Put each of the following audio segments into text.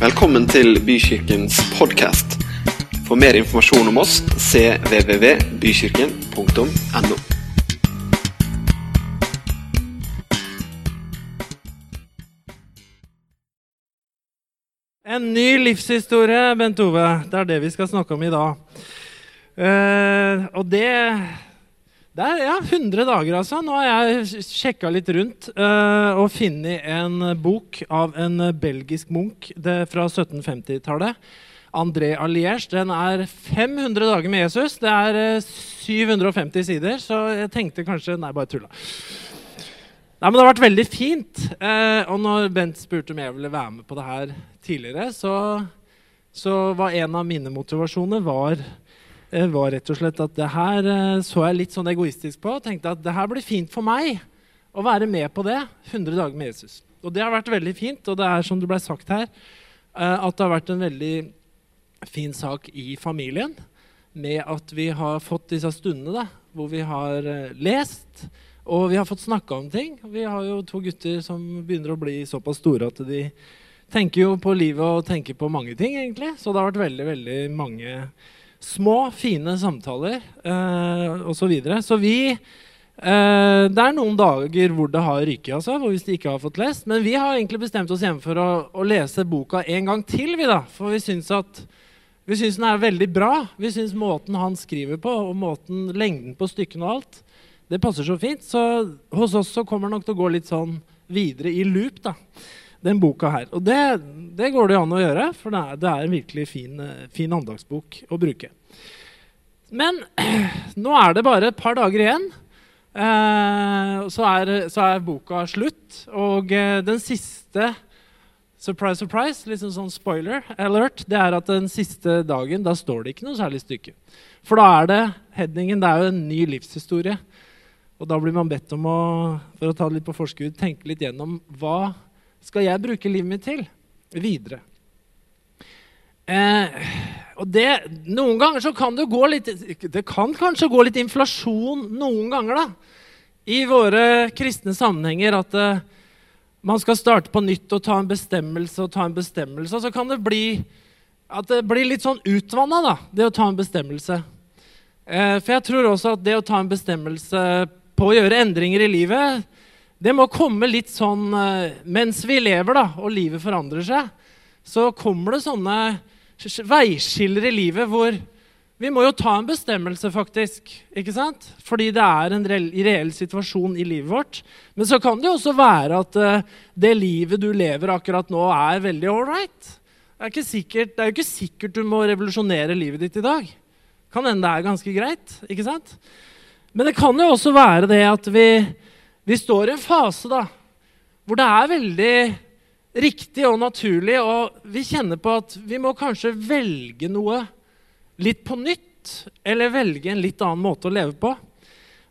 Velkommen til Bykirkens podkast. For mer informasjon om oss cvvvbykirken.no. En ny livshistorie, Bent Ove. Det er det vi skal snakke om i dag. Uh, og det Det er ja, 100 dager, altså. Nå har jeg sjekka litt rundt uh, og funnet en bok av en belgisk munk det, fra 1750-tallet. André Alliers. Den er 500 dager med Jesus. Det er uh, 750 sider, så jeg tenkte kanskje Nei, bare tulla. Nei, men Det har vært veldig fint. Eh, og når Bent spurte om jeg ville være med på det her tidligere, så, så var en av mine motivasjoner var, eh, var rett og slett at det her eh, så jeg litt sånn egoistisk på. og tenkte at det her blir fint for meg å være med på det. 100 dager med Jesus. Og det har vært veldig fint. Og det er som det ble sagt her, eh, at det har vært en veldig fin sak i familien med at vi har fått disse stundene da, hvor vi har eh, lest og vi har fått snakka om ting. Vi har jo to gutter som begynner å bli såpass store at de tenker jo på livet og tenker på mange ting, egentlig. Så det har vært veldig, veldig mange små, fine samtaler eh, osv. Så, videre. så vi eh, Det er noen dager hvor det har ryket, altså, hvis de ikke har fått lest. Men vi har egentlig bestemt oss hjemme for å, å lese boka en gang til, vi da. For vi syns at vi syns den er veldig bra. Vi syns måten han skriver på, og måten, lengden på stykkene og alt, det passer så fint. Så hos oss så kommer det nok til å gå litt sånn videre i loop, da. Den boka her. Og det, det går det an å gjøre, for det er, det er en virkelig fin, eh, fin andagsbok å bruke. Men nå er det bare et par dager igjen. Eh, så, er, så er boka slutt. Og eh, den siste Surprise, surprise, liksom sånn spoiler alert, det er at den siste dagen da står det ikke noe særlig stykke. For da er det headingen, det er jo en ny livshistorie. Og da blir man bedt om å for å ta det litt på forskudd, tenke litt gjennom hva skal jeg bruke livet mitt til videre. Eh, og det, Noen ganger så kan det gå litt Det kan kanskje gå litt inflasjon noen ganger da, i våre kristne sammenhenger. at eh, man skal starte på nytt og ta en bestemmelse og ta en bestemmelse. Så kan det bli at det blir litt sånn utvanna, da, det å ta en bestemmelse. Eh, for jeg tror også at det å ta en bestemmelse på å gjøre endringer i livet, det må komme litt sånn eh, mens vi lever, da, og livet forandrer seg. Så kommer det sånne veiskiller i livet hvor vi må jo ta en bestemmelse, faktisk. ikke sant? Fordi det er en reell, situasjon i livet vårt. Men så kan det jo også være at uh, det livet du lever akkurat nå, er veldig ålreit. Det, det er jo ikke sikkert du må revolusjonere livet ditt i dag. Kan hende det er ganske greit. ikke sant? Men det kan jo også være det at vi, vi står i en fase da, hvor det er veldig riktig og naturlig, og vi kjenner på at vi må kanskje velge noe litt på nytt, eller velge en litt annen måte å leve på.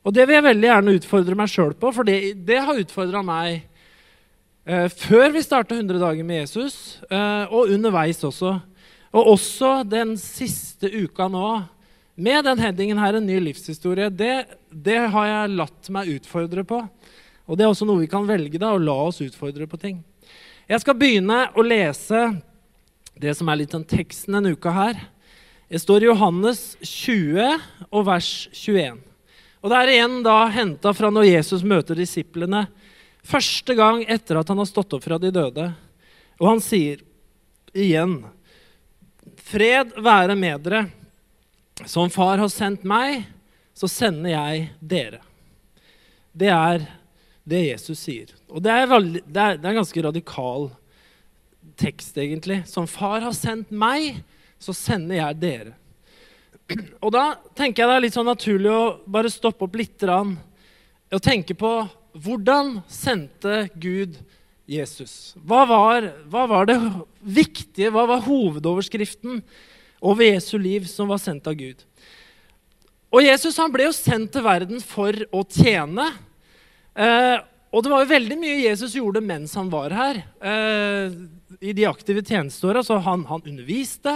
Og det vil jeg veldig gjerne utfordre meg sjøl på, for det, det har utfordra meg eh, før vi starta 100 dager med Jesus, eh, og underveis også. Og også den siste uka nå, med den headingen her, en ny livshistorie, det, det har jeg latt meg utfordre på. Og det er også noe vi kan velge, da, å la oss utfordre på ting. Jeg skal begynne å lese det som er litt den teksten denne uka her. Det står i Johannes 20 og vers 21. Og Det er igjen da henta fra når Jesus møter disiplene første gang etter at han har stått opp fra de døde. Og han sier igjen Fred være med dere. Som far har sendt meg, så sender jeg dere. Det er det Jesus sier. Og det er, det er, det er en ganske radikal tekst, egentlig. Som far har sendt meg, så sender jeg dere. Og da tenker jeg det er litt sånn naturlig å bare stoppe opp litt og tenke på hvordan sendte Gud Jesus? Hva var, hva var det viktige, hva var hovedoverskriften over Jesu liv som var sendt av Gud? Og Jesus han ble jo sendt til verden for å tjene. Eh, og det var jo veldig mye Jesus gjorde mens han var her. Eh, I de aktive tjenesteåra. Så han, han underviste.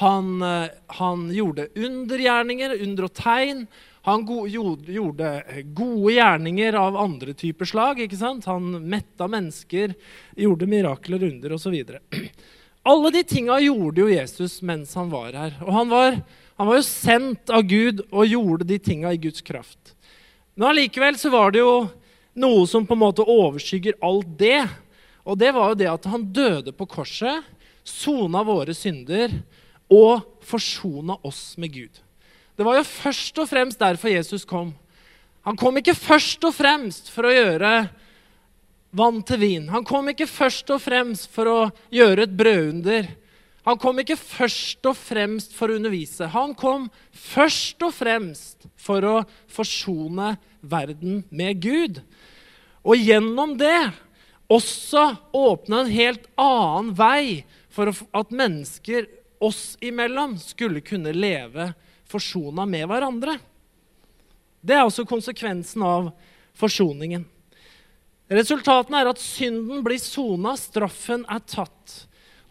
Han, eh, han gjorde undergjerninger, under og tegn. Han go gjorde gode gjerninger av andre typer slag. ikke sant? Han metta mennesker, gjorde mirakler, under osv. Alle de tinga gjorde jo Jesus mens han var her. Og han var, han var jo sendt av Gud og gjorde de tinga i Guds kraft. Men allikevel så var det jo noe som på en måte overskygger alt det. Og det var jo det at han døde på korset, sona våre synder og forsona oss med Gud. Det var jo først og fremst derfor Jesus kom. Han kom ikke først og fremst for å gjøre vann til vin. Han kom ikke først og fremst for å gjøre et brødunder. Han kom ikke først og fremst for å undervise. Han kom først og fremst for å forsone verden med Gud. Og gjennom det også åpna en helt annen vei for at mennesker oss imellom skulle kunne leve forsona med hverandre. Det er også konsekvensen av forsoningen. Resultatene er at synden blir sona, straffen er tatt.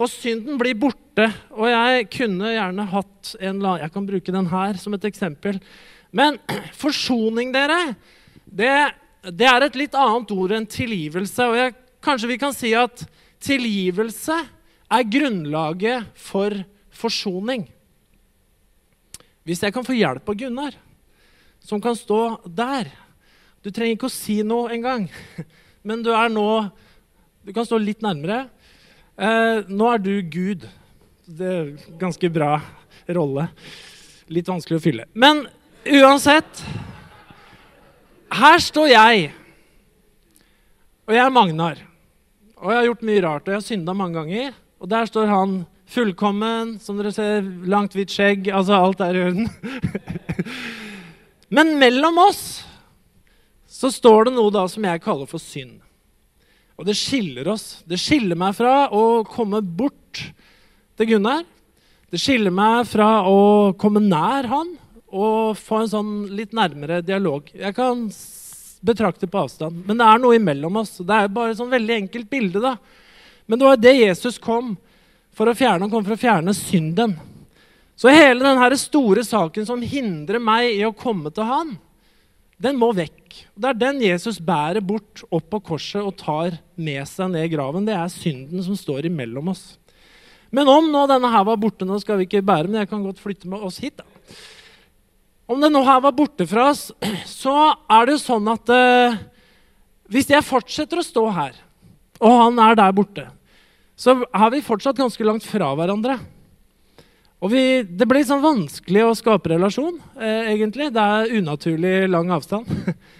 Og synden blir borte. Og jeg kunne gjerne hatt en Jeg kan bruke den her som et eksempel. Men forsoning, dere, det, det er et litt annet ord enn tilgivelse. Og jeg, kanskje vi kan si at tilgivelse er grunnlaget for forsoning. Hvis jeg kan få hjelp av Gunnar, som kan stå der Du trenger ikke å si noe engang, men du er nå Du kan stå litt nærmere. Eh, nå er du Gud. Det er ganske bra rolle. Litt vanskelig å fylle. Men uansett Her står jeg, og jeg er Magnar. Og jeg har gjort mye rart, og jeg har synda mange ganger. Og der står han fullkommen, som dere ser, langt, hvitt skjegg. Altså, alt er i orden. Men mellom oss så står det noe da som jeg kaller for synd. Og det skiller oss. Det skiller meg fra å komme bort til Gunnar. Det skiller meg fra å komme nær han og få en sånn litt nærmere dialog. Jeg kan betrakte på avstand, men det er noe imellom oss. Det er bare et sånn veldig enkelt bilde. da. Men det var det Jesus kom for å fjerne. Han kom for å fjerne synden. Så hele denne store saken som hindrer meg i å komme til han, den må vekk. Det er den Jesus bærer bort opp på korset og tar med seg ned i graven. Det er synden som står imellom oss. Men om nå denne her var borte, nå skal vi ikke bære, men jeg kan godt flytte med oss hit. da. Om det nå her var borte fra oss, så er det jo sånn at eh, hvis jeg fortsetter å stå her, og han er der borte, så er vi fortsatt ganske langt fra hverandre. Og vi, Det blir sånn vanskelig å skape relasjon, eh, egentlig. Det er unaturlig lang avstand.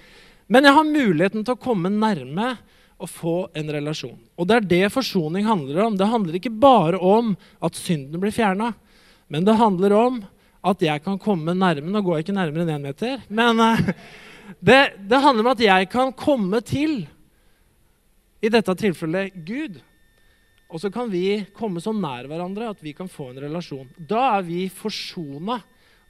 Men jeg har muligheten til å komme nærme og få en relasjon. Og det er det forsoning handler om. Det handler ikke bare om at synden blir fjerna, men det handler om at jeg kan komme nærme Nå går jeg ikke nærmere enn én meter, men eh, det, det handler om at jeg kan komme til, i dette tilfellet, Gud. Og så kan vi komme så nær hverandre at vi kan få en relasjon. Da er vi forsona.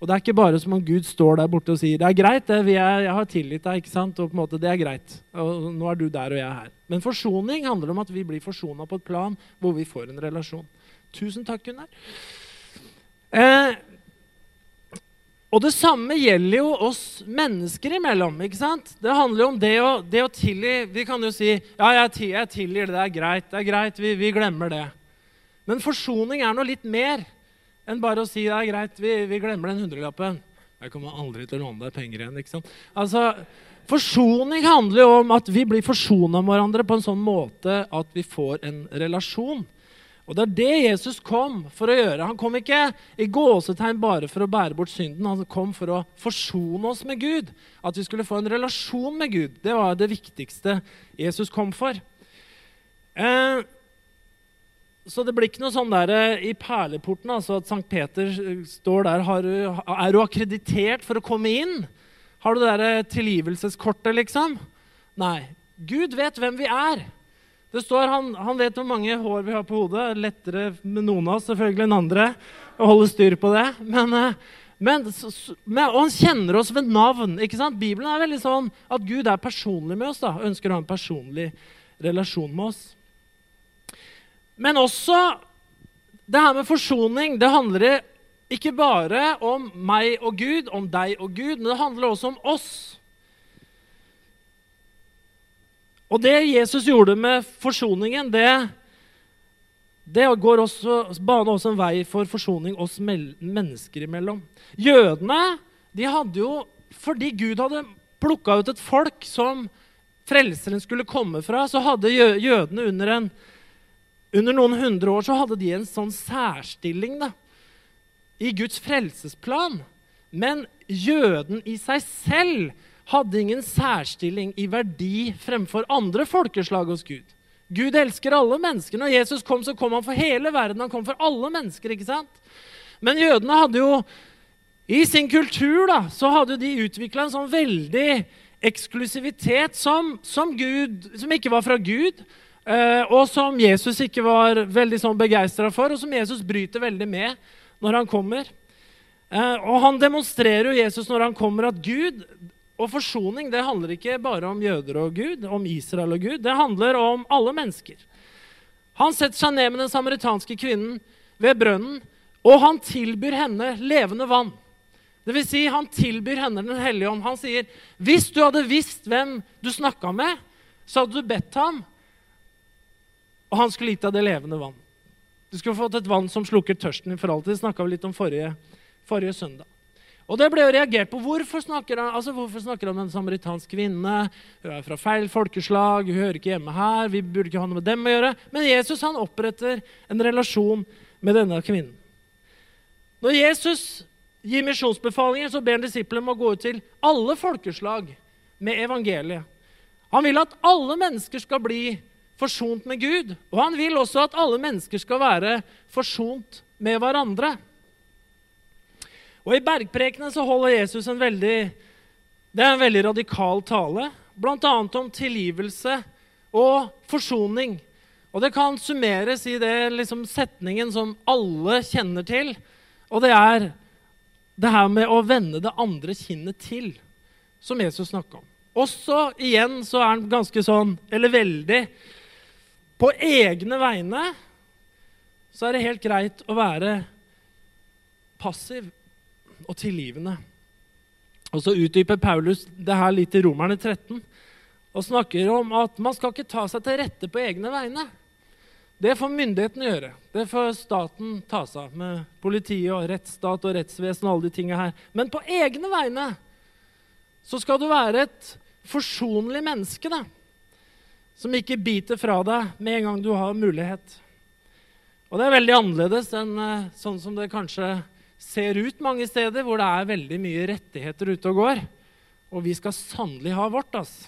Og det er ikke bare som om Gud står der borte og sier det er greit, det, er, jeg har tilgitt deg. ikke sant? Og på en måte, det er greit. Og nå er du der, og jeg er her. Men forsoning handler om at vi blir forsona på et plan hvor vi får en relasjon. Tusen takk, Gunnar. Eh, og det samme gjelder jo oss mennesker imellom. ikke sant? Det handler jo om det å, det å tilgi. Vi kan jo si ja, jeg, jeg tilgir det, det er greit, det er greit, vi, vi, glemmer det. Men forsoning er noe litt mer enn bare å si det er greit, vi, vi glemmer den hundrelappen. Jeg kommer aldri til å låne deg penger igjen. ikke sant? Altså, Forsoning handler jo om at vi blir forsona med hverandre på en sånn måte at vi får en relasjon. Og Det er det Jesus kom for å gjøre. Han kom ikke i gåsetegn bare for å bære bort synden. Han kom for å forsone oss med Gud. At vi skulle få en relasjon med Gud. Det var det viktigste Jesus kom for. Eh, så det blir ikke noe sånn der eh, i perleporten altså at Sankt Peter står der du, Er du akkreditert for å komme inn? Har du det der tilgivelseskortet, liksom? Nei. Gud vet hvem vi er. Det står han, han, vet hvor mange hår vi har på hodet. Lettere med noen av oss selvfølgelig enn andre å holde styr på det. Men, eh, men, men, og han kjenner oss ved navn. ikke sant? Bibelen er veldig sånn at Gud er personlig med oss. da, Ønsker å ha en personlig relasjon med oss. Men også det her med forsoning. Det handler ikke bare om meg og Gud, om deg og Gud, men det handler også om oss. Og det Jesus gjorde med forsoningen, det, det går også, baner også en vei for forsoning oss mennesker imellom. Jødene de hadde jo, fordi Gud hadde plukka ut et folk som frelseren skulle komme fra, så hadde jødene under, en, under noen hundre år så hadde de en sånn særstilling da, i Guds frelsesplan. Men jøden i seg selv hadde ingen særstilling i verdi fremfor andre folkeslag hos Gud. Gud elsker alle mennesker. Når Jesus kom, så kom han for hele verden. Han kom for alle mennesker. ikke sant? Men jødene hadde jo I sin kultur da, så hadde de utvikla en sånn veldig eksklusivitet som, som, Gud, som ikke var fra Gud, eh, og som Jesus ikke var veldig sånn begeistra for, og som Jesus bryter veldig med når han kommer. Eh, og han demonstrerer jo Jesus når han kommer, at Gud og forsoning det handler ikke bare om jøder og Gud, om Israel og Gud. Det handler om alle mennesker. Han setter seg ned med den samaritanske kvinnen ved brønnen, og han tilbyr henne levende vann. Det vil si, han tilbyr henne Den hellige ånd. Han sier, 'Hvis du hadde visst hvem du snakka med, så hadde du bedt ham, og han skulle gitt deg det levende vann.' Du skulle fått et vann som slukker tørsten din for alltid. Det snakka vi litt om forrige, forrige søndag. Og det ble jo reagert på. Hvorfor snakker han, altså hvorfor snakker han om en samaritansk kvinne? Hun er fra feil folkeslag, hun hører ikke hjemme her. vi burde ikke ha noe med dem å gjøre. Men Jesus han oppretter en relasjon med denne kvinnen. Når Jesus gir misjonsbefalinger, så ber han disiplene om å gå ut til alle folkeslag med evangeliet. Han vil at alle mennesker skal bli forsont med Gud. Og han vil også at alle mennesker skal være forsont med hverandre. Og I bergprekene så holder Jesus en veldig, det er en veldig radikal tale, bl.a. om tilgivelse og forsoning. Og Det kan summeres i det liksom, setningen som alle kjenner til, og det er det her med å vende det andre kinnet til, som Jesus snakker om. Også igjen så er han ganske sånn, eller veldig På egne vegne så er det helt greit å være passiv og tilgivende. Og Så utdyper Paulus det her litt i Romerne 13 og snakker om at man skal ikke ta seg til rette på egne vegne. Det får myndighetene gjøre. Det får staten ta seg av, med politiet og rettsstat og rettsvesen og alle de tingene her. Men på egne vegne så skal du være et forsonlig menneske, da. Som ikke biter fra deg med en gang du har mulighet. Og det er veldig annerledes enn eh, sånn som det kanskje ser ut mange steder hvor det er veldig mye rettigheter ute og går. Og vi skal sannelig ha vårt. ass.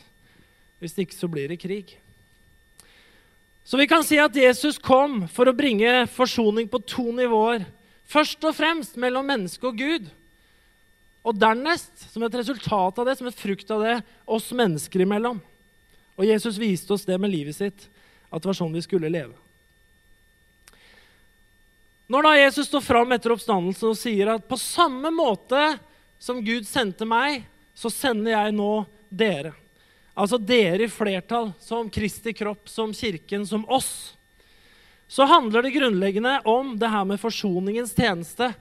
Hvis ikke så blir det krig. Så vi kan si at Jesus kom for å bringe forsoning på to nivåer. Først og fremst mellom menneske og Gud. Og dernest, som et resultat av det, som et frukt av det, oss mennesker imellom. Og Jesus viste oss det med livet sitt, at det var sånn vi skulle leve. Når da Jesus står fram etter oppstandelsen og sier at på samme måte som Gud sendte meg, så sender jeg nå dere. Altså dere i flertall, som Kristi kropp, som kirken, som oss. Så handler det grunnleggende om det her med forsoningens tjeneste.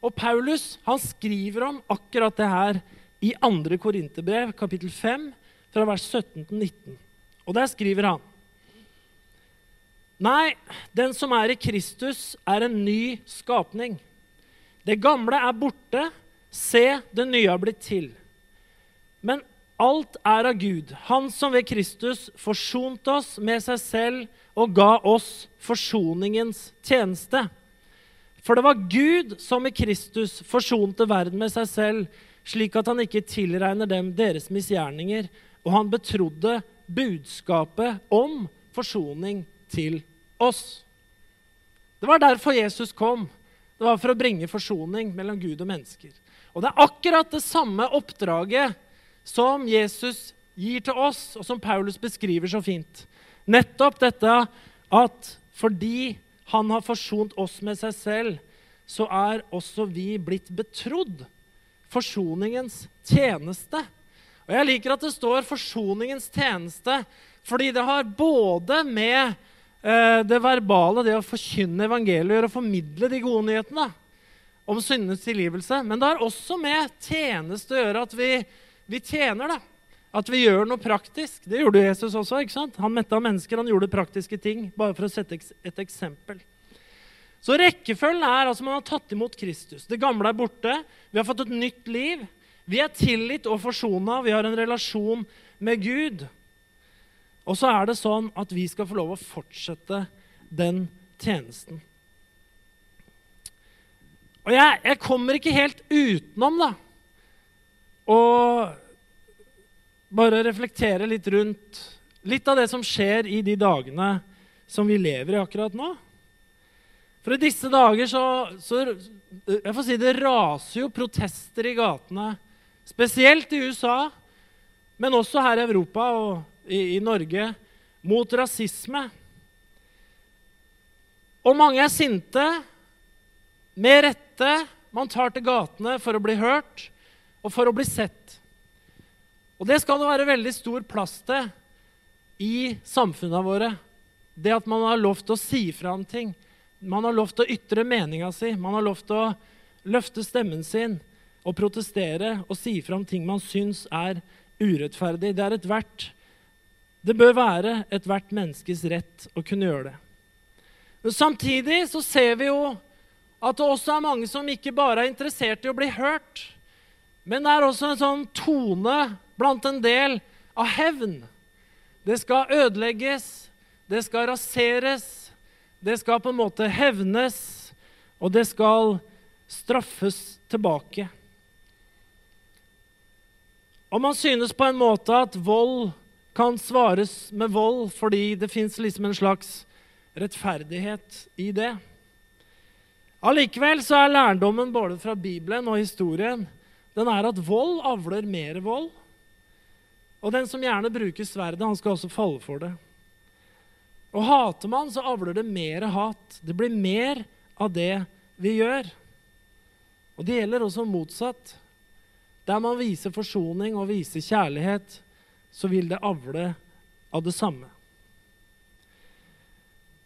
Og Paulus han skriver om akkurat det her i 2. Korinterbrev, kapittel 5, fra vers 17 til 19. Og der skriver han Nei, den som er i Kristus, er en ny skapning. Det gamle er borte. Se, det nye har blitt til. Men alt er av Gud, Han som ved Kristus forsonte oss med seg selv og ga oss forsoningens tjeneste. For det var Gud som i Kristus forsonte verden med seg selv, slik at han ikke tilregner dem deres misgjerninger, og han betrodde budskapet om forsoning til oss. Det var derfor Jesus kom. Det var for å bringe forsoning mellom Gud og mennesker. Og det er akkurat det samme oppdraget som Jesus gir til oss, og som Paulus beskriver så fint. Nettopp dette at fordi han har forsont oss med seg selv, så er også vi blitt betrodd forsoningens tjeneste. Og Jeg liker at det står 'forsoningens tjeneste', fordi det har både med det verbale, det å forkynne evangeliet og formidle de gode nyhetene om syndenes tilgivelse. Men det har også med tjeneste å gjøre at vi, vi tjener. det. At vi gjør noe praktisk. Det gjorde Jesus også. ikke sant? Han metta mennesker, han gjorde praktiske ting. Bare for å sette et eksempel. Så rekkefølgen er altså man har tatt imot Kristus. Det gamle er borte. Vi har fått et nytt liv. Vi er tilgitt og forsona. Vi har en relasjon med Gud. Og så er det sånn at vi skal få lov å fortsette den tjenesten. Og jeg, jeg kommer ikke helt utenom da, å bare reflektere litt rundt litt av det som skjer i de dagene som vi lever i akkurat nå. For i disse dager så, så jeg får si Det raser jo protester i gatene, spesielt i USA, men også her i Europa og i, i Norge, mot rasisme. Og mange er sinte, med rette. Man tar til gatene for å bli hørt og for å bli sett. Og det skal det være veldig stor plass til i samfunnene våre. Det at man har lov til å si fra om ting. Man har lov til å ytre meninga si. Man har lov til å løfte stemmen sin og protestere og si fra om ting man syns er urettferdig. Det er et hvert Det bør være ethvert menneskes rett å kunne gjøre det. Men samtidig så ser vi jo at det også er mange som ikke bare er interessert i å bli hørt, men det er også en sånn tone blant en del av hevn. Det skal ødelegges, det skal raseres, det skal på en måte hevnes, og det skal straffes tilbake. Og man synes på en måte at vold kan svares med vold fordi det fins liksom en slags rettferdighet i det. Allikevel så er lærdommen både fra Bibelen og historien den er at vold avler mer vold. Og den som gjerne bruker sverdet, han skal også falle for det. Og hater man, så avler det mer hat. Det blir mer av det vi gjør. Og det gjelder også motsatt. Der man viser forsoning og viser kjærlighet, så vil det avle av det samme.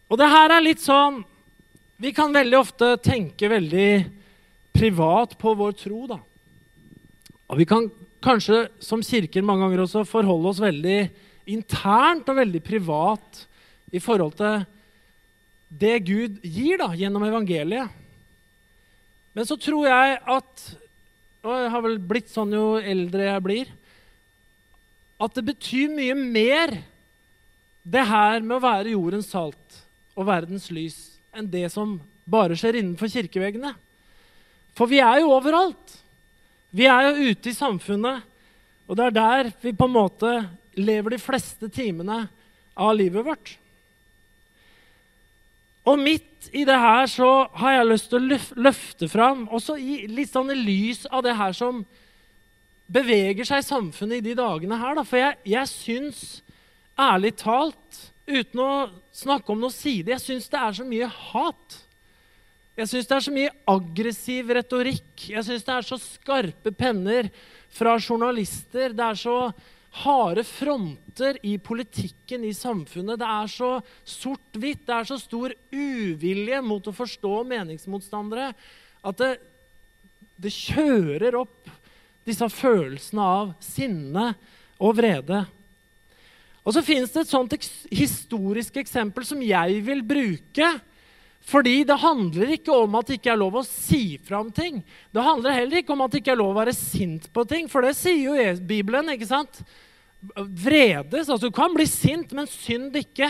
Og det her er litt sånn vi kan veldig ofte tenke veldig privat på vår tro. da. Og vi kan kanskje som kirker mange ganger også forholde oss veldig internt og veldig privat i forhold til det Gud gir da, gjennom evangeliet. Men så tror jeg at Og jeg har vel blitt sånn jo eldre jeg blir At det betyr mye mer, det her med å være jordens salt og verdens lys enn det som bare skjer innenfor kirkeveggene. For vi er jo overalt. Vi er jo ute i samfunnet, og det er der vi på en måte lever de fleste timene av livet vårt. Og midt i det her så har jeg lyst til å løfte fram, også i, litt sånn i lys av det her som beveger seg i samfunnet i de dagene her. Da. For jeg, jeg syns ærlig talt uten å snakke om noe side. Jeg syns det er så mye hat. Jeg syns det er så mye aggressiv retorikk. Jeg syns det er så skarpe penner fra journalister. Det er så harde fronter i politikken i samfunnet. Det er så sort-hvitt. Det er så stor uvilje mot å forstå meningsmotstandere at det, det kjører opp disse følelsene av sinne og vrede. Og så finnes det et sånt historisk eksempel som jeg vil bruke. Fordi det handler ikke om at det ikke er lov å si fra om ting. Det handler heller ikke om at det ikke er lov å være sint på ting, for det sier jo Bibelen. ikke sant? Vredes. Altså, du kan bli sint, men synd ikke.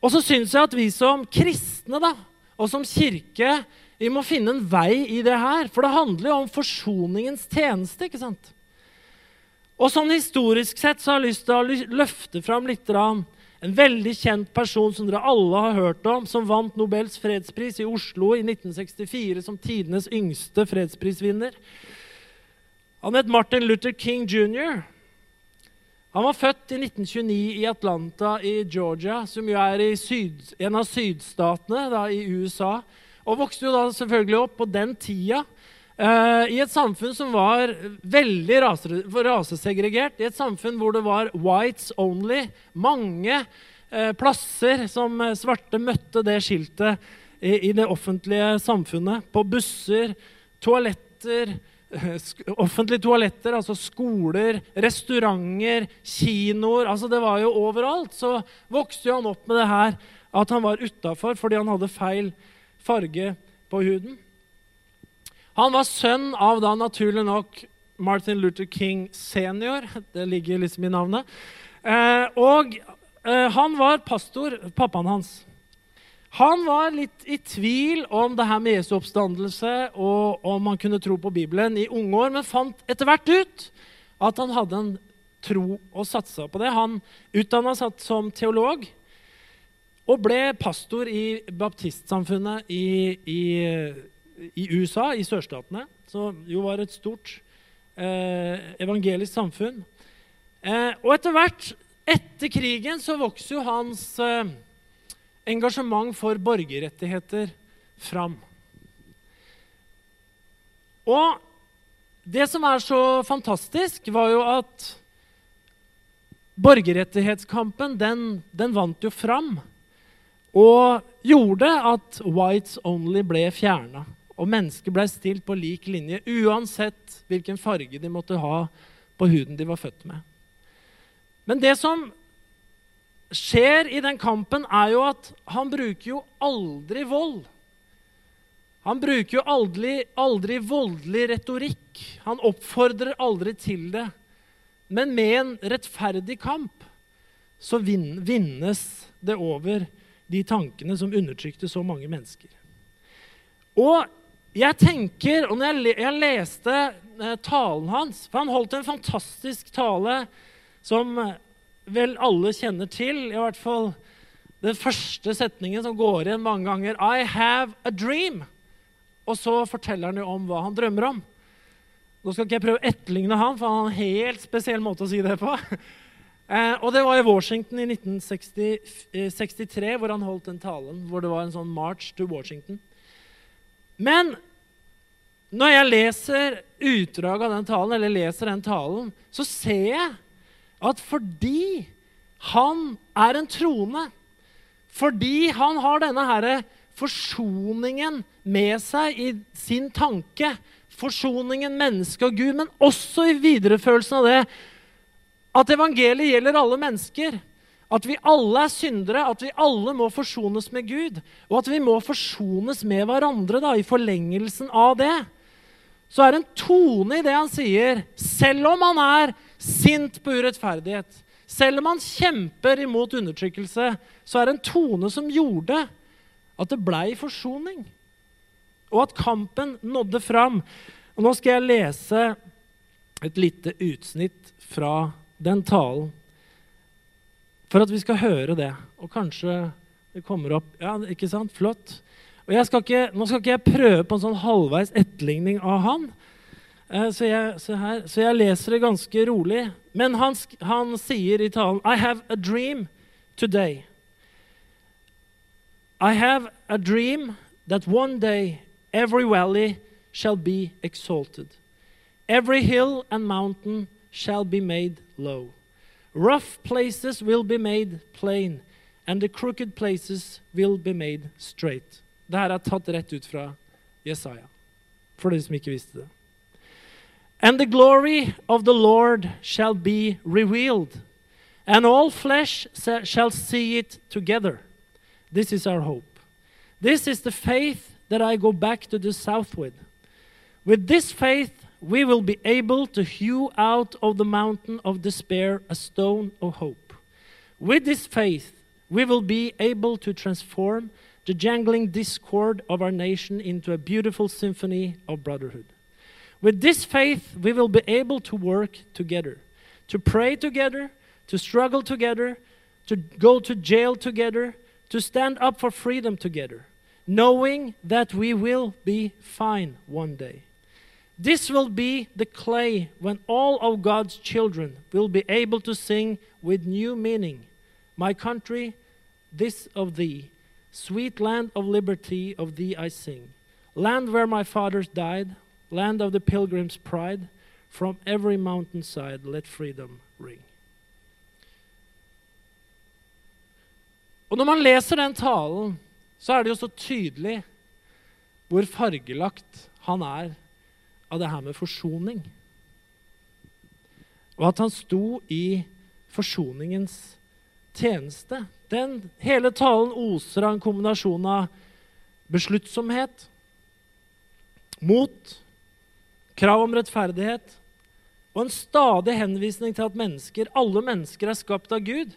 Og så syns jeg at vi som kristne da, og som kirke vi må finne en vei i det her. For det handler jo om forsoningens tjeneste. ikke sant? Og sånn Historisk sett så har jeg lyst til å løfte fram litt en veldig kjent person som dere alle har hørt om, som vant Nobels fredspris i Oslo i 1964 som tidenes yngste fredsprisvinner. Han het Martin Luther King jr. Han var født i 1929 i Atlanta i Georgia, som jo er syd, en av sydstatene da, i USA. Og vokste jo da selvfølgelig opp på den tida Uh, I et samfunn som var veldig rase, rasesegregert, i et samfunn hvor det var whites only, mange uh, plasser som uh, svarte møtte det skiltet i, i, det offentlige samfunnet. På busser, toaletter, eh, offentlige toaletter, altså skoler, restauranter, kinoer altså Det var jo overalt. Så vokste han opp med det her at han var utafor fordi han hadde feil farge på huden. Han var sønn av da naturlig nok Martin Luther King senior. Det ligger liksom i navnet. Eh, og eh, han var pastor, pappaen hans. Han var litt i tvil om det her med Jesu oppstandelse og om han kunne tro på Bibelen i unge år, men fant etter hvert ut at han hadde en tro og satsa på det. Han utdanna seg som teolog og ble pastor i baptistsamfunnet i, i, i USA, i sørstatene, som jo var et stort eh, evangelisk samfunn. Eh, og etter hvert, etter krigen, så vokser jo hans eh, engasjement for borgerrettigheter fram. Og det som er så fantastisk, var jo at borgerrettighetskampen den, den vant jo fram. Og gjorde at whites only ble fjerna. Og mennesker ble stilt på lik linje uansett hvilken farge de måtte ha på huden de var født med. Men det som skjer i den kampen, er jo at han bruker jo aldri vold. Han bruker jo aldri, aldri voldelig retorikk. Han oppfordrer aldri til det. Men med en rettferdig kamp så vinnes det over de tankene som undertrykte så mange mennesker. Og jeg tenker, og når jeg, jeg leste eh, talen hans For han holdt en fantastisk tale som eh, vel alle kjenner til. I hvert fall den første setningen som går igjen mange ganger. I have a dream. Og så forteller han jo om hva han drømmer om. Nå skal ikke jeg prøve å etterligne han, for han har en helt spesiell måte å si det på. Eh, og det var i Washington i 1963 hvor han holdt den talen. Hvor det var en sånn march to Washington. Men når jeg leser utdraget av den talen, eller leser den talen, så ser jeg at fordi han er en troende, fordi han har denne herre forsoningen med seg i sin tanke, forsoningen menneske og Gud, men også i videreførelsen av det at evangeliet gjelder alle mennesker. At vi alle er syndere, at vi alle må forsones med Gud. Og at vi må forsones med hverandre da, i forlengelsen av det. Så er det en tone i det han sier, selv om han er sint på urettferdighet. Selv om han kjemper imot undertrykkelse, så er det en tone som gjorde at det blei forsoning. Og at kampen nådde fram. Og nå skal jeg lese et lite utsnitt fra den talen. For at vi skal høre det. Og kanskje det kommer opp Ja, ikke sant? Flott. Og skal ikke, Nå skal ikke jeg prøve på en sånn halvveis etterligning av han. Eh, så jeg, så, her, så jeg, leser det ganske rolig. Men han, han sier i talen I have a dream today. I have a dream that one day every valley shall be exalted. Every hill and mountain shall be made low. Rough places will be made plain, and the crooked places will be made straight. Dette er tatt rett ut fra Jesaja, for de som ikke visste det. And the glory of the Lord shall be revealed, and all flesh shall see it together. This is our hope. This is the faith that I go back to the south with. With this faith, we will be able to hew out of the mountain of despair a stone of hope. With this faith, we will be able to transform the jangling discord of our nation into a beautiful symphony of brotherhood. With this faith, we will be able to work together, to pray together, to struggle together, to go to jail together, to stand up for freedom together, knowing that we will be fine one day. This will be the clay when all of God's children will be able to sing with new meaning. My country, this of thee, sweet land of liberty, of thee I sing. Land where my fathers died, land of the pilgrim's pride, from every mountainside let freedom ring. Og Når man leser den talen, så er det jo så tydelig hvor fargelagt han er av det her med forsoning. Og at han sto i forsoningens tjeneste. Den, hele talen oser av en kombinasjon av besluttsomhet, mot, krav om rettferdighet og en stadig henvisning til at mennesker, alle mennesker er skapt av Gud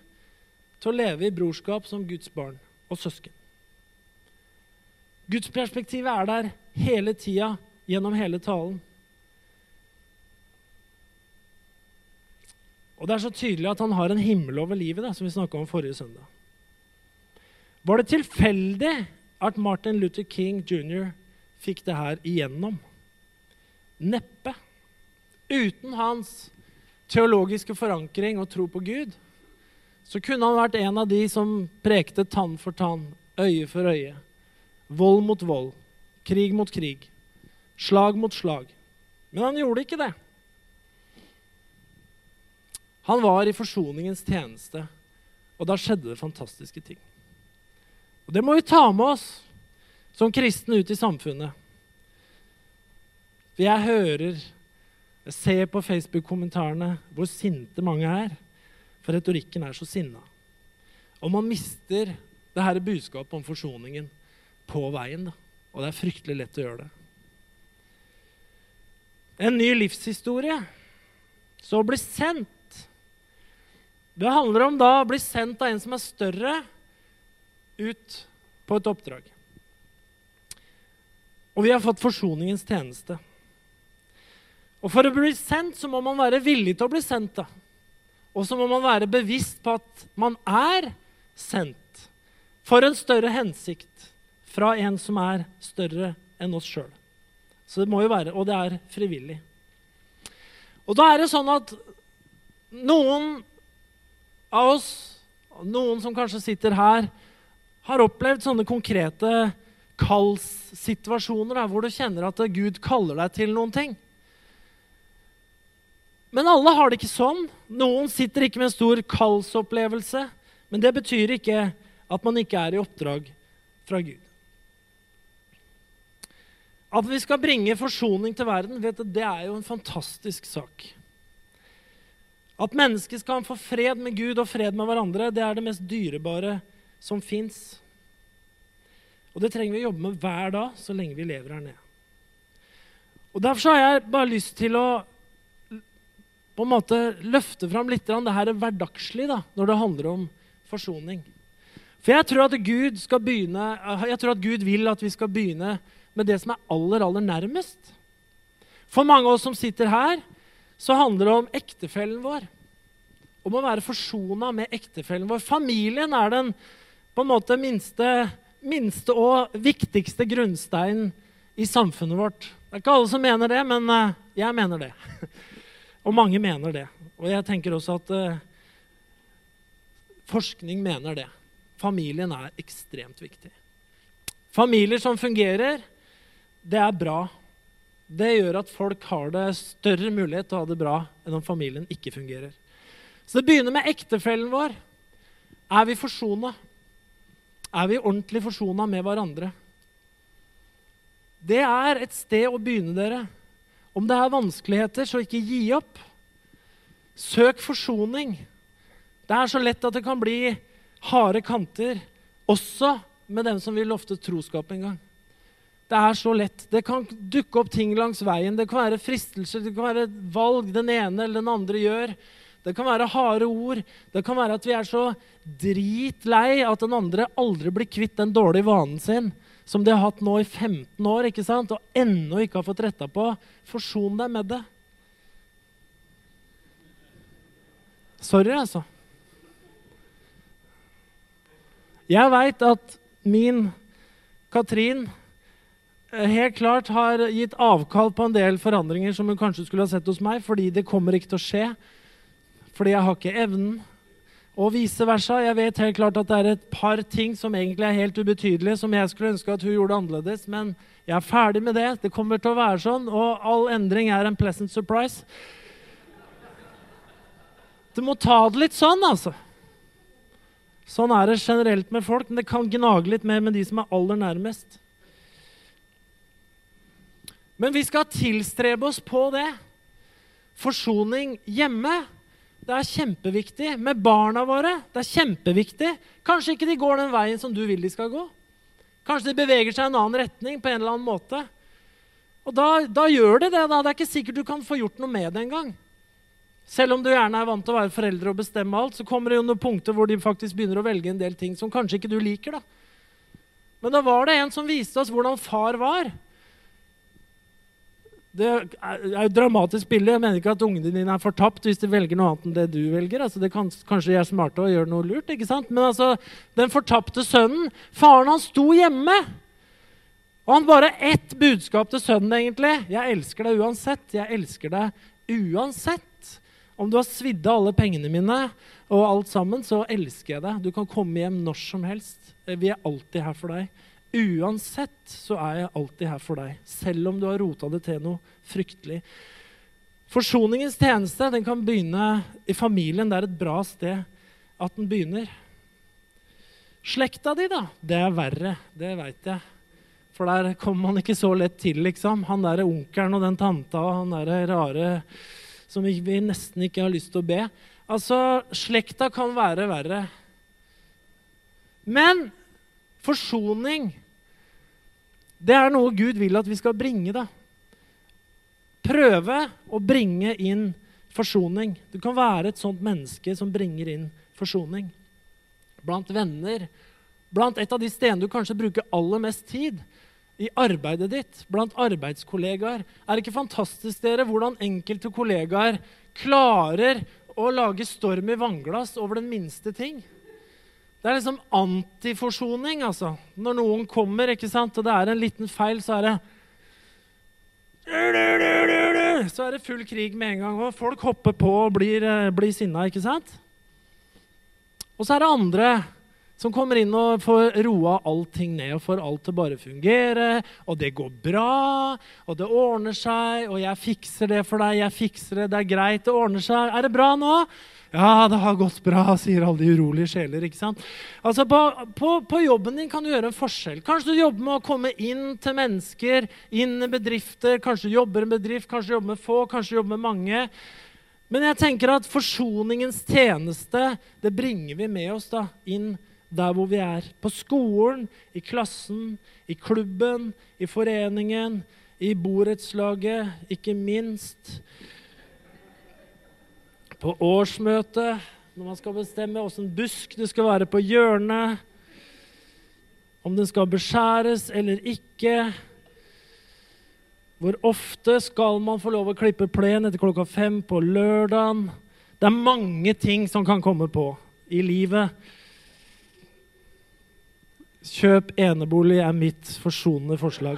til å leve i brorskap som Guds barn og søsken. Gudsperspektivet er der hele tida gjennom hele talen. Og det er så tydelig at han har en himmel over livet, da, som vi snakka om forrige søndag. Var det tilfeldig at Martin Luther King jr. fikk det her igjennom? Neppe. Uten hans teologiske forankring og tro på Gud, så kunne han vært en av de som prekte tann for tann, øye for øye, vold mot vold, krig mot krig, slag mot slag. Men han gjorde ikke det. Han var i forsoningens tjeneste, og da skjedde det fantastiske ting. Og Det må vi ta med oss som kristne ut i samfunnet. For jeg hører, jeg ser på Facebook-kommentarene hvor sinte mange er. For retorikken er så sinna. Og man mister det her budskapet om forsoningen på veien. Da. Og det er fryktelig lett å gjøre det. En ny livshistorie. Så å bli sendt det handler om da å bli sendt av en som er større, ut på et oppdrag. Og vi har fått forsoningens tjeneste. Og For å bli sendt så må man være villig til å bli sendt. da. Og så må man være bevisst på at man er sendt for en større hensikt fra en som er større enn oss sjøl. Så det må jo være, Og det er frivillig. Og da er det sånn at noen av oss, noen som kanskje sitter her, har opplevd sånne konkrete kallssituasjoner hvor du kjenner at Gud kaller deg til noen ting. Men alle har det ikke sånn. Noen sitter ikke med en stor kallsopplevelse. Men det betyr ikke at man ikke er i oppdrag fra Gud. At vi skal bringe forsoning til verden, vet du, det er jo en fantastisk sak. At mennesket skal få fred med Gud og fred med hverandre, det er det mest dyrebare som fins. Og det trenger vi å jobbe med hver dag så lenge vi lever her nede. Og Derfor har jeg bare lyst til å på en måte løfte fram litt det her er hverdagslig da, når det handler om forsoning. For jeg tror, at Gud skal begynne, jeg tror at Gud vil at vi skal begynne med det som er aller, aller nærmest. For mange av oss som sitter her, så handler det om ektefellen vår. Om å være forsona med ektefellen vår. Familien er den på en måte minste, minste og viktigste grunnsteinen i samfunnet vårt. Det er ikke alle som mener det, men eh, jeg mener det. Og mange mener det. Og jeg tenker også at uh, forskning mener det. Familien er ekstremt viktig. Familier som fungerer, det er bra det gjør at folk har det større mulighet til å ha det bra enn om familien ikke fungerer. Så det begynner med ektefellen vår. Er vi forsona? Er vi ordentlig forsona med hverandre? Det er et sted å begynne, dere. Om det er vanskeligheter, så ikke gi opp. Søk forsoning. Det er så lett at det kan bli harde kanter, også med dem som vil lofte troskap en gang. Det er så lett. Det kan dukke opp ting langs veien. Det kan være fristelser, det kan være valg den ene eller den andre gjør. Det kan være harde ord. Det kan være at vi er så dritlei at den andre aldri blir kvitt den dårlige vanen sin som de har hatt nå i 15 år ikke sant? og ennå ikke har fått retta på. Forson deg med det. Sorry, altså. Jeg veit at min Katrin helt klart har gitt avkall på en del forandringer som hun kanskje skulle ha sett hos meg, fordi det kommer ikke til å skje. Fordi jeg har ikke evnen. Og vice versa. Jeg vet helt klart at det er et par ting som egentlig er helt ubetydelige, som jeg skulle ønske at hun gjorde annerledes, men jeg er ferdig med det. Det kommer til å være sånn, og all endring er en pleasant surprise. Du må ta det litt sånn, altså. Sånn er det generelt med folk, men det kan gnage litt mer med de som er aller nærmest. Men vi skal tilstrebe oss på det. Forsoning hjemme. Det er kjempeviktig. Med barna våre. Det er kjempeviktig. Kanskje ikke de går den veien som du vil de skal gå. Kanskje de beveger seg i en annen retning på en eller annen måte. Og da, da gjør de det. da. Det er ikke sikkert du kan få gjort noe med det engang. Selv om du gjerne er vant til å være foreldre og bestemme alt, så kommer det jo noen punkter hvor de faktisk begynner å velge en del ting som kanskje ikke du liker. da. Men da var det en som viste oss hvordan far var. Det er jo et dramatisk bilde. Jeg mener ikke at ungene dine er fortapt hvis de velger noe annet enn det du velger. Altså, det kan, kanskje de er smarte og gjør noe lurt. ikke sant? Men altså, den fortapte sønnen Faren hans sto hjemme. Og han bare ett budskap til sønnen, egentlig. 'Jeg elsker deg uansett. Jeg elsker deg uansett.' Om du har svidd av alle pengene mine og alt sammen, så elsker jeg deg. Du kan komme hjem når som helst. Vi er alltid her for deg. Uansett så er jeg alltid her for deg, selv om du har rota det til noe fryktelig. Forsoningens tjeneste den kan begynne i familien. Det er et bra sted at den begynner. Slekta di, da, det er verre. Det veit jeg. For der kommer man ikke så lett til, liksom. Han derre onkelen og den tanta og han derre rare som vi nesten ikke har lyst til å be. Altså, slekta kan være verre. Men forsoning, det er noe Gud vil at vi skal bringe. da. Prøve å bringe inn forsoning. Du kan være et sånt menneske som bringer inn forsoning. Blant venner, blant et av de stedene du kanskje bruker aller mest tid. I arbeidet ditt, blant arbeidskollegaer. Er det ikke fantastisk dere, hvordan enkelte kollegaer klarer å lage storm i vannglass over den minste ting? Det er liksom antiforsoning. altså. Når noen kommer ikke sant, og det er en liten feil, så er det Så er det full krig med en gang. Og folk hopper på og blir, eh, blir sinna. ikke sant? Og så er det andre som kommer inn og får roa allting ned og får alt til bare fungere. Og det går bra, og det ordner seg, og jeg fikser det for deg. jeg fikser Det det er greit, det ordner seg. Er det bra nå? Ja, det har gått bra, sier alle de urolige sjeler. ikke sant? Altså, på, på, på, jobben din kan du gjøre en forskjell. Kanskje du jobber med å komme inn til mennesker, inn i bedrifter. Kanskje du jobber i en bedrift, kanskje du jobber med få, kanskje du jobber med mange. Men jeg tenker at forsoningens tjeneste det bringer vi med oss da, inn der hvor vi er. På skolen, i klassen, i klubben, i foreningen, i borettslaget, ikke minst på årsmøtet, når man skal bestemme åssen busk det skal være på hjørnet, om den skal beskjæres eller ikke. Hvor ofte skal man få lov å klippe plen etter klokka fem på lørdagen? Det er mange ting som kan komme på i livet. Kjøp enebolig er mitt forsonende forslag.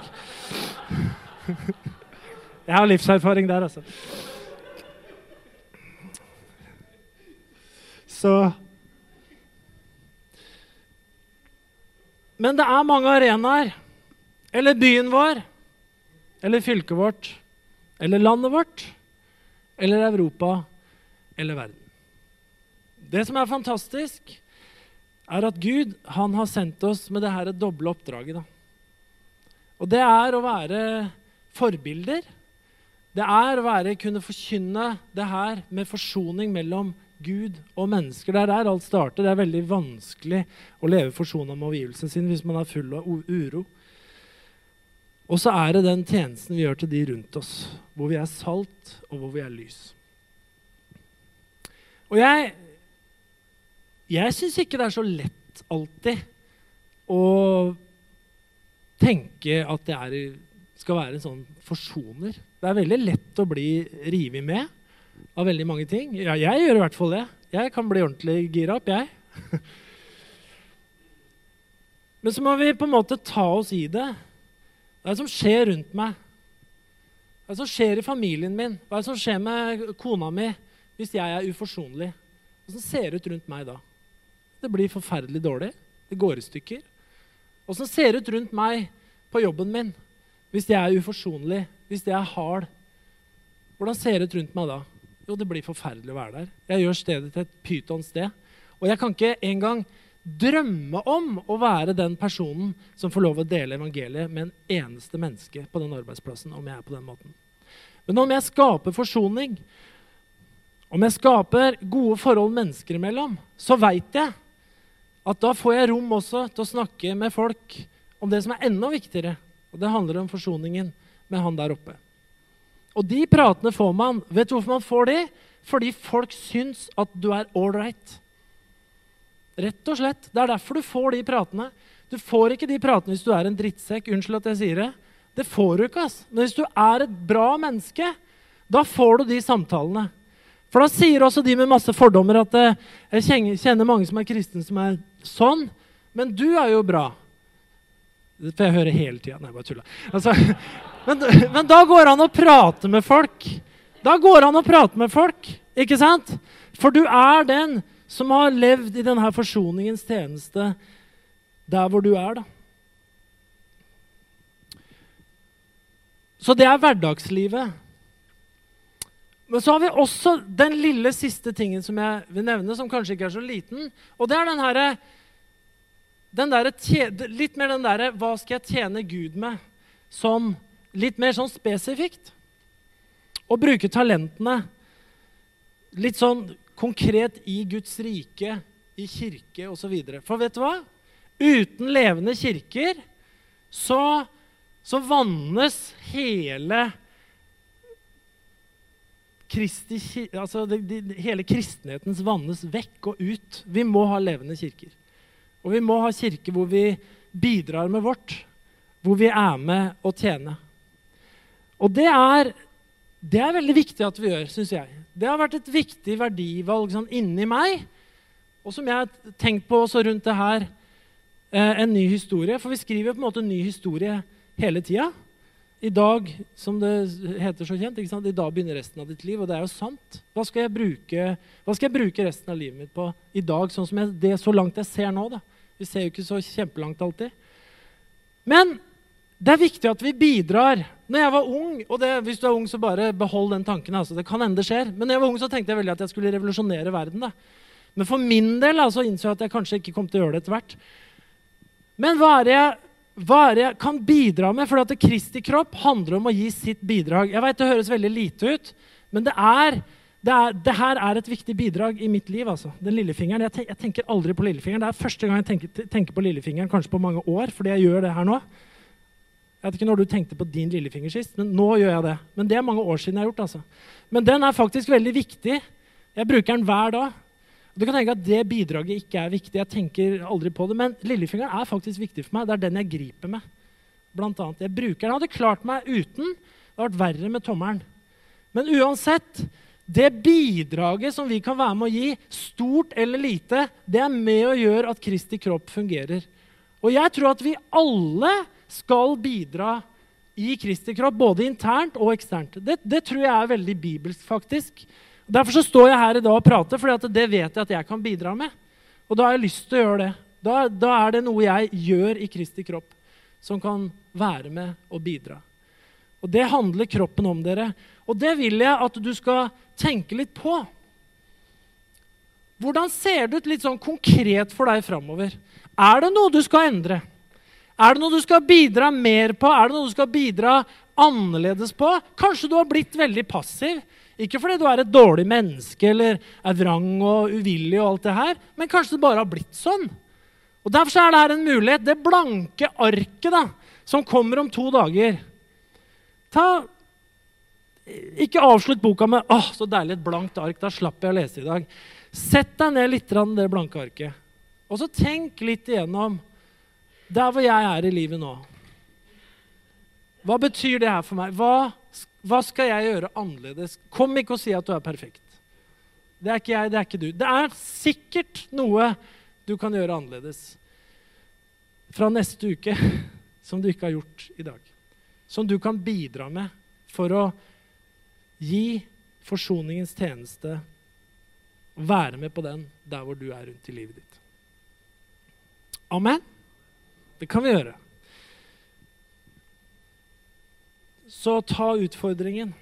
Jeg har livserfaring der, altså. Så Men det er mange arenaer. Eller byen vår. Eller fylket vårt. Eller landet vårt. Eller Europa. Eller verden. Det som er fantastisk, er at Gud han har sendt oss med det dette doble oppdraget. Da. Og det er å være forbilder. Det er å være, kunne forkynne det her med forsoning mellom Gud og mennesker. Det er der alt starter. Det er veldig vanskelig å leve forsona med omgivelsene sine hvis man er full av uro. Og så er det den tjenesten vi gjør til de rundt oss, hvor vi er salt, og hvor vi er lys. Og jeg jeg syns ikke det er så lett alltid å tenke at det er, skal være en sånn forsoner. Det er veldig lett å bli revet med av veldig mange ting. Ja, jeg gjør i hvert fall det. Jeg kan bli ordentlig gira opp, jeg. Men så må vi på en måte ta oss i det. Hva er det som skjer rundt meg? Hva er det som skjer i familien min? Hva er det som skjer med kona mi hvis jeg er uforsonlig? Åssen ser det ut rundt meg da? Det blir forferdelig dårlig. Det går i stykker. Åssen ser det ut rundt meg på jobben min hvis jeg er uforsonlig, hvis jeg er hard? Hvordan ser det ut rundt meg da? Jo, det blir forferdelig å være der. Jeg gjør stedet til et pytonsted. Og jeg kan ikke engang drømme om å være den personen som får lov å dele evangeliet med en eneste menneske på den arbeidsplassen. om jeg er på den måten. Men om jeg skaper forsoning, om jeg skaper gode forhold mennesker imellom, så veit jeg at da får jeg rom også til å snakke med folk om det som er enda viktigere. Og det handler om forsoningen med han der oppe. Og de pratene får man. Vet du hvorfor man får de? Fordi folk syns at du er ålreit. Rett og slett. Det er derfor du får de pratene. Du får ikke de pratene hvis du er en drittsekk. Unnskyld at jeg sier det. Det får du ikke. ass. Men hvis du er et bra menneske, da får du de samtalene. For da sier også de med masse fordommer at eh, jeg kjenner mange som er kristne som er sånn, men du er jo bra. Det får jeg høre hele tida. Nei, bare tulla. Altså, men, men da går det an å prate med folk. Da går det an å prate med folk, ikke sant? For du er den som har levd i denne forsoningens tjeneste der hvor du er, da. Så det er hverdagslivet. Men så har vi også den lille siste tingen som jeg vil nevne, som kanskje ikke er så liten. Og det er den herre der, Litt mer den derre Hva skal jeg tjene Gud med? Som litt mer sånn spesifikt. Å bruke talentene litt sånn konkret i Guds rike, i kirke osv. For vet du hva? Uten levende kirker så, så vannes hele Kristi, altså det, det, hele kristenhetens vannes vekk og ut. Vi må ha levende kirker. Og vi må ha kirke hvor vi bidrar med vårt, hvor vi er med å tjene. Og det er, det er veldig viktig at vi gjør, syns jeg. Det har vært et viktig verdivalg sånn, inni meg, og som jeg har tenkt på også rundt det her. Eh, en ny historie. For vi skriver på en måte en ny historie hele tida. I dag, som det heter så kjent, i dag begynner resten av ditt liv. Og det er jo sant. Hva skal jeg bruke, skal jeg bruke resten av livet mitt på i dag, sånn som jeg, det så langt jeg ser nå? da? Vi ser jo ikke så kjempelangt alltid. Men det er viktig at vi bidrar. Når jeg var ung, og det, Hvis du er ung, så bare behold den tanken. Altså, det kan hende skjer. Men når jeg var ung, så tenkte jeg veldig at jeg skulle revolusjonere verden. Da. Men for min del altså, innså jeg at jeg kanskje ikke kom til å gjøre det etter hvert. Men hva er det jeg, jeg kan bidra med? For at Kristi kropp handler om å gi sitt bidrag. Jeg vet Det høres veldig lite ut, men det er det, er, det, her er et viktig bidrag i mitt liv. altså. Den lillefingeren. Jeg, jeg tenker aldri på lillefingeren. Det er første gang jeg tenker, tenker, på lillefingeren kanskje på mange år. fordi jeg gjør det her nå. Jeg vet ikke når du tenkte på din lillefinger sist, men nå gjør jeg det. Men det er mange år siden jeg har gjort. altså. Men den er faktisk veldig viktig. Jeg bruker den hver dag. Du kan tenke at det bidraget ikke er viktig. Jeg tenker aldri på det, Men lillefingeren er faktisk viktig for meg. Det er den jeg griper med. Blant annet. Jeg bruker den. Jeg hadde klart meg uten. Det hadde vært verre med tommelen. Men uansett det bidraget som vi kan være med å gi, stort eller lite, det er med å gjøre at Kristi kropp fungerer. Og jeg tror at vi alle skal bidra i Kristi kropp, både internt og eksternt. Det, det tror jeg er veldig bibelsk, faktisk. Derfor så står jeg her i dag og prater, for det vet jeg at jeg kan bidra med. Og da har jeg lyst til å gjøre det. Da, da er det noe jeg gjør i Kristi kropp, som kan være med og bidra. Og det handler kroppen om, dere. Og det vil jeg at du skal tenke litt på. Hvordan ser det ut litt sånn konkret for deg framover? Er det noe du skal endre? Er det noe du skal bidra mer på? Er det noe du skal bidra annerledes på? Kanskje du har blitt veldig passiv. Ikke fordi du er et dårlig menneske eller er vrang og uvillig, og alt det her, men kanskje det bare har blitt sånn. Og Derfor er det her en mulighet. Det blanke arket da, som kommer om to dager Ta, ikke avslutt boka med 'Å, så deilig, et blankt ark'. Da slapp jeg å lese i dag. Sett deg ned litt i det blanke arket. Og så tenk litt igjennom der hvor jeg er i livet nå. Hva betyr det her for meg? Hva, hva skal jeg gjøre annerledes? Kom ikke og si at du er perfekt. Det er ikke jeg, det er ikke du. Det er sikkert noe du kan gjøre annerledes fra neste uke som du ikke har gjort i dag som du kan bidra med for å gi forsoningens tjeneste være med på den der hvor du er rundt i livet ditt. Amen? Det kan vi gjøre. Så ta utfordringen.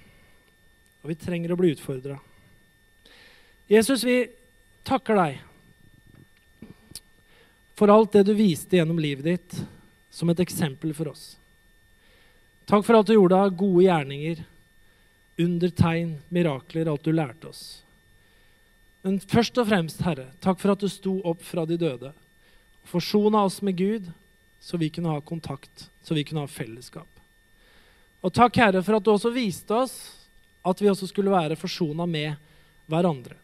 Og vi trenger å bli utfordra. Jesus, vi takker deg for alt det du viste gjennom livet ditt som et eksempel for oss. Takk for at du gjorde av gode gjerninger, under tegn, mirakler, alt du lærte oss. Men først og fremst, Herre, takk for at du sto opp fra de døde. Forsona oss med Gud, så vi kunne ha kontakt, så vi kunne ha fellesskap. Og takk, Herre, for at du også viste oss at vi også skulle være forsona med hverandre.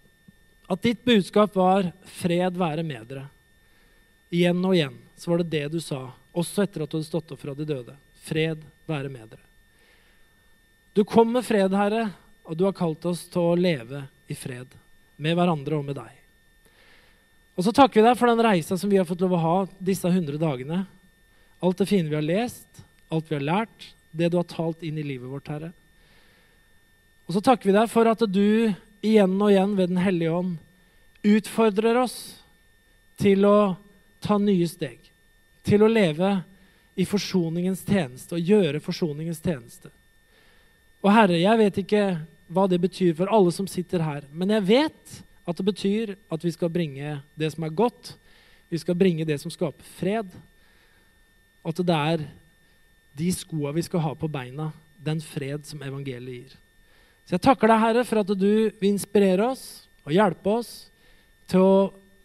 At ditt budskap var 'fred være med dere'. Igjen og igjen så var det det du sa, også etter at du hadde stått opp fra de døde. Fred være med dere. Du kom med fred, Herre, og du har kalt oss til å leve i fred med hverandre og med deg. Og så takker vi deg for den reisa som vi har fått lov å ha disse hundre dagene. Alt det fine vi har lest, alt vi har lært, det du har talt inn i livet vårt, Herre. Og så takker vi deg for at du igjen og igjen ved Den hellige ånd utfordrer oss til å ta nye steg. Til å leve i forsoningens tjeneste og gjøre forsoningens tjeneste. Og Herre, jeg vet ikke hva det betyr for alle som sitter her, men jeg vet at det betyr at vi skal bringe det som er godt, vi skal bringe det som skaper fred, at det er de skoa vi skal ha på beina, den fred som evangeliet gir. Så jeg takker deg, Herre, for at du vil inspirere oss og hjelpe oss til å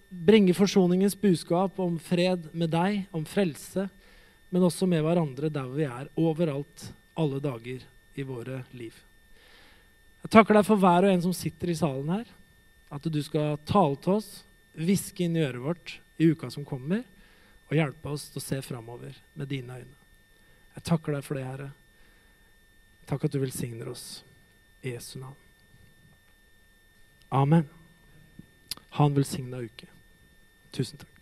bringe forsoningens budskap om fred med deg, om frelse, men også med hverandre der vi er, overalt, alle dager i våre liv. Jeg takker deg for hver og en som sitter i salen her, at du skal tale til oss, hviske inn i øret vårt i uka som kommer, og hjelpe oss til å se framover med dine øyne. Jeg takker deg for det, Herre. Takk at du velsigner oss. I Jesu navn. Amen. Ha en velsigna uke. Tusen takk.